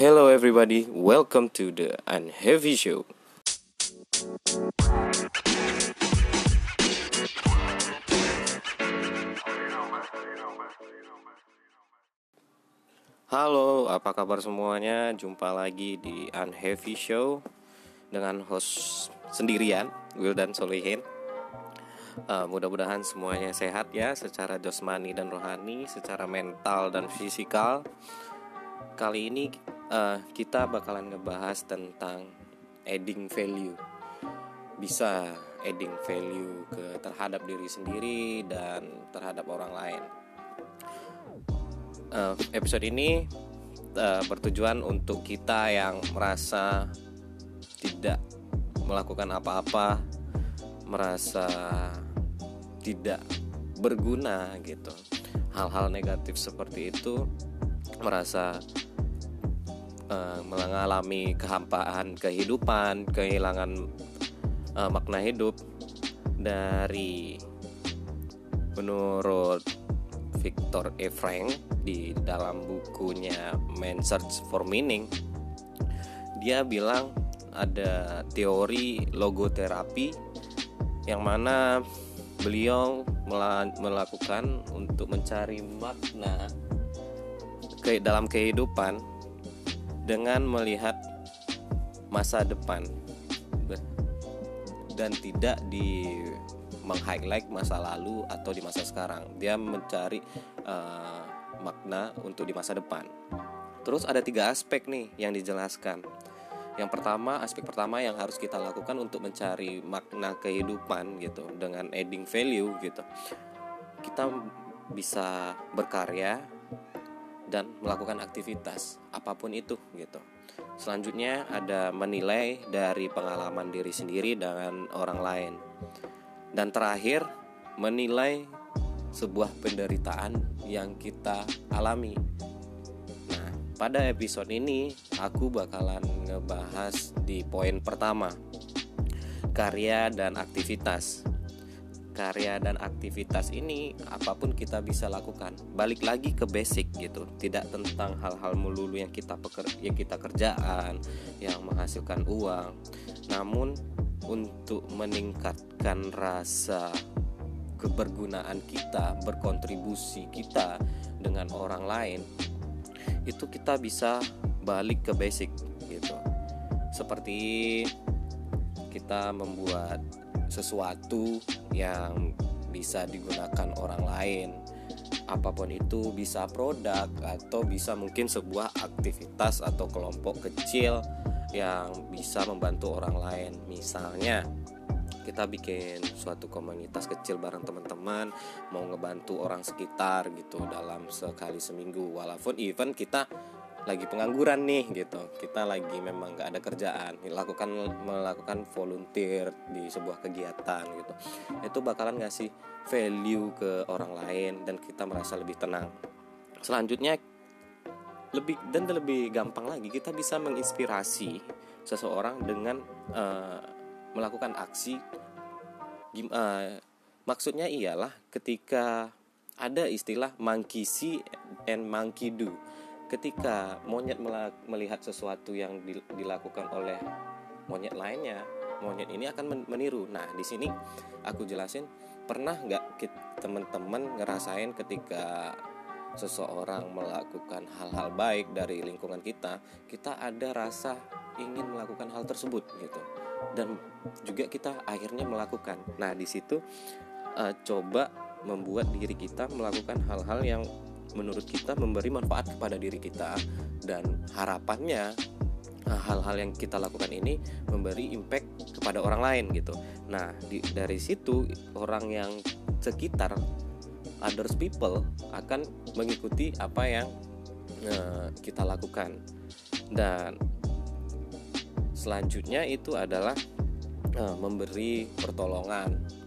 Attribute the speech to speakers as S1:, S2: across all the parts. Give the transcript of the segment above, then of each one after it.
S1: Hello everybody, welcome to the Unheavy Show. Halo, apa kabar semuanya? Jumpa lagi di Unheavy Show dengan host sendirian, Wildan Solihin. Uh, mudah-mudahan semuanya sehat ya, secara jasmani dan rohani, secara mental dan fisikal. Kali ini uh, kita bakalan ngebahas tentang adding value. Bisa adding value ke terhadap diri sendiri dan terhadap orang lain. Uh, episode ini uh, bertujuan untuk kita yang merasa tidak melakukan apa-apa, merasa tidak berguna gitu. Hal-hal negatif seperti itu merasa uh, mengalami kehampaan kehidupan, kehilangan uh, makna hidup dari menurut Victor E. Frank di dalam bukunya Man Search for Meaning dia bilang ada teori logoterapi yang mana beliau melakukan untuk mencari makna ke dalam kehidupan dengan melihat masa depan dan tidak di meng-highlight masa lalu atau di masa sekarang. Dia mencari uh, makna untuk di masa depan. Terus ada tiga aspek nih yang dijelaskan. Yang pertama, aspek pertama yang harus kita lakukan untuk mencari makna kehidupan gitu dengan adding value gitu. Kita bisa berkarya dan melakukan aktivitas apa pun itu gitu. Selanjutnya ada menilai dari pengalaman diri sendiri dengan orang lain. Dan terakhir, menilai sebuah penderitaan yang kita alami. Nah, pada episode ini aku bakalan ngebahas di poin pertama, karya dan aktivitas. Karya dan aktivitas ini apa pun kita bisa lakukan. Balik lagi ke basic gitu, tidak tentang hal-hal melulu yang kita peker yang kita kerjaan, yang menghasilkan uang. Namun untuk meningkatkan rasa kebergunaan kita, berkontribusi kita dengan orang lain, itu kita bisa balik ke basic gitu. Seperti kita membuat sesuatu yang bisa digunakan orang lain. Apa pun itu bisa produk atau bisa mungkin sebuah aktivitas atau kelompok kecil yang bisa membantu orang lain. Misalnya kita bikin suatu komunitas kecil bareng teman-teman mau ngebantu orang sekitar gitu dalam sekali seminggu walaupun even kita lagi pengangguran nih gitu. Kita lagi memang gak ada kerjaan melakukan melakukan volunteer di sebuah kegiatan gitu. Itu bakalan ngasih value ke orang lain dan kita merasa lebih tenang. Selanjutnya lebih dan lebih gampang lagi kita bisa menginspirasi seseorang dengan uh, melakukan aksi. Uh, maksudnya ialah ketika ada istilah monkey see and monkey do ketika monyet melihat sesuatu yang dilakukan oleh monyet lainnya monyet ini akan meniru nah di sini aku jelasin pernah nggak teman-teman ngerasain ketika seseorang melakukan hal-hal baik dari lingkungan kita, kita ada rasa ingin melakukan hal tersebut gitu. Dan juga kita akhirnya melakukan. Nah, di situ uh, coba membuat diri kita melakukan hal-hal yang menurut kita memberi manfaat kepada diri kita. Dan harapannya eh, hal-hal yang kita lakukan ini memberi impact kepada orang lain gitu. Nah, di, dari situ orang yang sekitar others people akan mengikuti apa yang uh, kita lakukan. Dan selanjutnya itu adalah uh, memberi pertolongan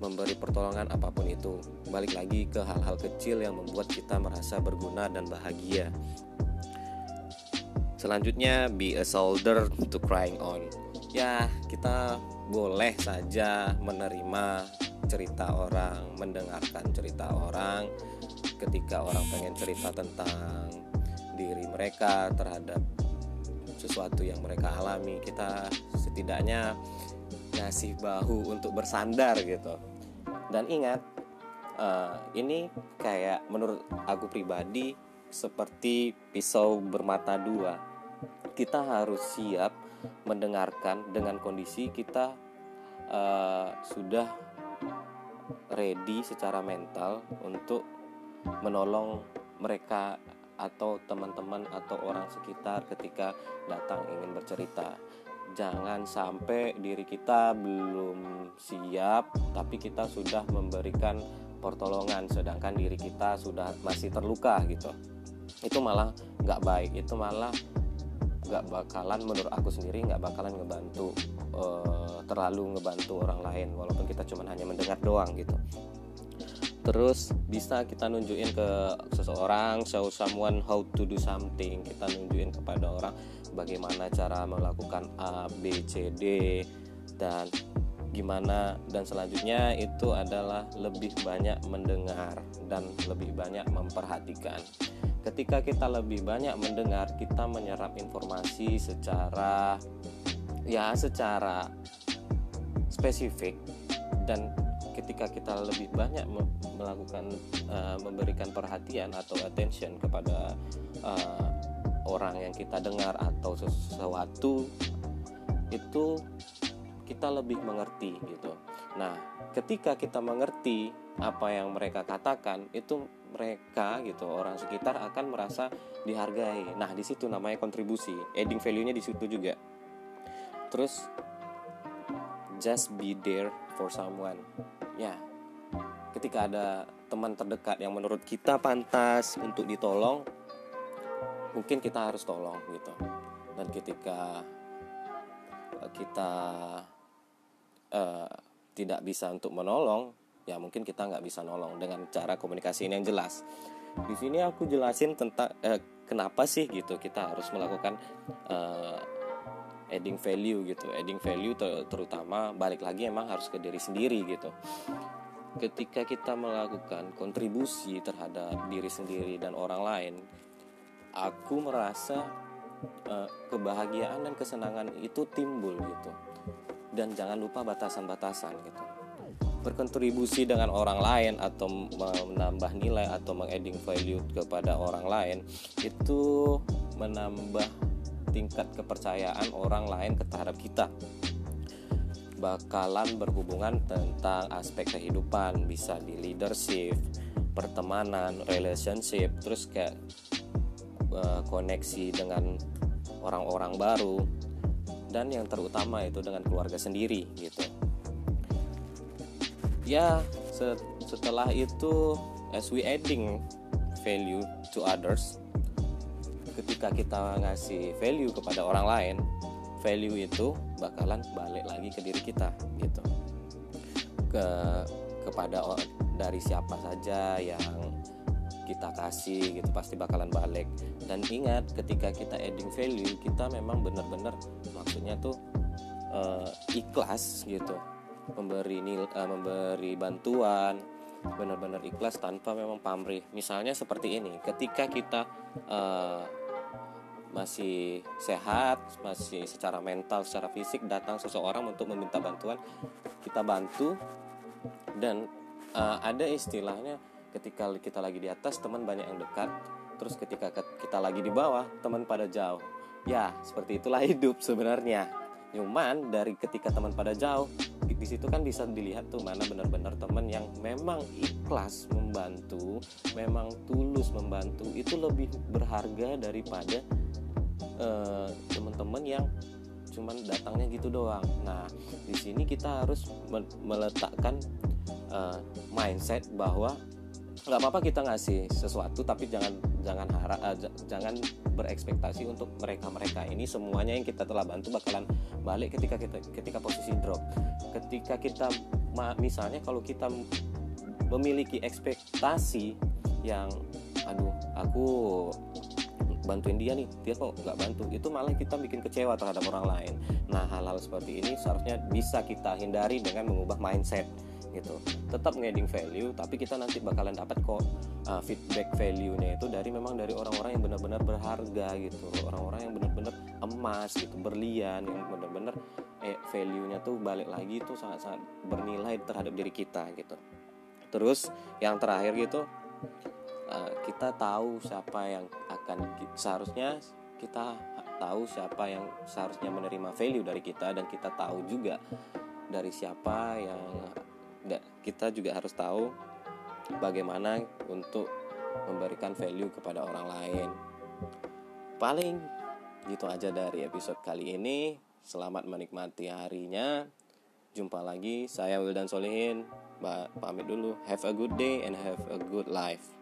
S1: memberi pertolongan apa pun itu. Balik lagi ke hal-hal kecil yang membuat kita merasa berguna dan bahagia. Selanjutnya be a soldier to crying on. Ya kita boleh saja menerima cerita orang, mendengarkan cerita orang ketika orang pengen cerita tentang diri mereka terhadap sesuatu yang mereka alami. Kita setidaknya ngasih bahu untuk bersandar gitu dan ingat uh, ini kayak menurut aku pribadi seperti pisau bermata dua kita harus siap mendengarkan dengan kondisi kita uh, sudah ready secara mental untuk menolong mereka atau teman-teman atau orang sekitar ketika datang ingin bercerita. Jangan sampai diri kita belum siap tapi kita sudah memberikan pertolongan sedangkan diri kita sudah masih terluka gitu. Itu malah nggak baik, itu malah nggak bakalan menurut aku sendiri nggak bakalan ngebantu uh, terlalu ngebantu orang lain walaupun kita cuma hanya mendengar doang gitu terus bisa kita nunjukin ke seseorang show someone how to do something kita nunjukin kepada orang bagaimana cara melakukan A B C D dan gimana dan selanjutnya itu adalah lebih banyak mendengar dan lebih banyak memperhatikan. Ketika kita lebih banyak mendengar kita menyerap informasi secara ya secara spesifik. Dan ketika kita lebih banyak melakukan uh, memberikan perhatian atau attention kepada uh, orang yang kita dengar atau sesuatu itu kita lebih mengerti gitu. Nah, ketika kita mengerti apa yang mereka katakan, itu mereka gitu orang sekitar akan merasa dihargai. Nah, di situ namanya kontribusi. Adding value-nya di situ juga. Terus just be there for someone ya ketika ada teman terdekat yang menurut kita pantas untuk ditolong mungkin kita harus tolong gitu. Dan ketika eh, kita uh, tidak bisa untuk menolong ya mungkin kita nggak bisa nolong dengan cara komunikasi ini yang jelas. Di sini aku jelasin tentang uh, kenapa sih gitu kita harus melakukan uh, adding value gitu. Adding value ter terutama balik lagi emang harus ke diri sendiri gitu. Ketika kita melakukan kontribusi terhadap diri sendiri dan orang lain aku merasa uh, kebahagiaan dan kesenangan itu timbul gitu. Dan jangan lupa batasan-batasan gitu. Berkontribusi dengan orang lain atau menambah nilai atau mengadding value kepada orang lain itu menambah tingkat kepercayaan orang lain terhadap kita. Bakalan berhubungan tentang aspek kehidupan bisa di leadership pertemanan relationship terus kayak uh, koneksi dengan orang-orang baru dan yang terutama itu dengan keluarga sendiri gitu. Ya setelah itu as we adding value to others ketika kita ngasih value kepada orang lain value itu bakalan balik lagi ke diri kita gitu. Ke kepada dari siapa saja yang kita kasih gitu pasti bakalan balik. Dan ingat ketika kita adding value kita memang benar-benar maksudnya tuh uh, ikhlas gitu. Memberi nil, uh, memberi bantuan benar-benar ikhlas tanpa memang pamrih. Misalnya seperti ini ketika kita uh, masih sehat, masih secara mental, secara fisik datang seseorang untuk meminta bantuan, kita bantu. Dan uh, ada istilahnya ketika kita lagi di atas teman banyak yang dekat, terus ketika kita lagi di bawah teman pada jauh. Ya, seperti itulah hidup sebenarnya. Cuman dari ketika teman pada jauh, di, situ kan bisa dilihat tuh mana benar-benar teman yang memang ikhlas membantu, memang tulus membantu itu lebih berharga daripada uh, teman-teman yang cuman datangnya gitu doang. Nah, di sini kita harus meletakkan uh, mindset bahwa nggak apa-apa kita ngasih sesuatu tapi jangan jangan harap uh, jangan berekspektasi untuk mereka mereka ini semuanya yang kita telah bantu bakalan balik ketika kita ketika posisi drop. Ketika kita misalnya kalau kita memiliki ekspektasi yang aduh aku bantuin dia nih dia kok nggak bantu itu malah kita bikin kecewa terhadap orang lain. Nah hal-hal seperti ini seharusnya bisa kita hindari dengan mengubah mindset gitu. Tetap ngeding value tapi kita nanti bakalan dapat kok uh, feedback value-nya itu dari memang dari orang-orang yang benar-benar berharga gitu. Orang-orang yang benar-benar emas gitu berlian yang benar-benar eh, value-nya tuh balik lagi tuh sangat-sangat bernilai terhadap diri kita gitu. Terus yang terakhir gitu uh, kita tahu siapa yang akan seharusnya kita tahu siapa yang seharusnya menerima value dari kita dan kita tahu juga dari siapa yang kita juga harus tahu bagaimana untuk memberikan value kepada orang lain. Paling gitu aja dari episode kali ini. Selamat menikmati harinya. Jumpa lagi, saya Wildan Solihin. Pamit dulu. Have a good day and have a good life.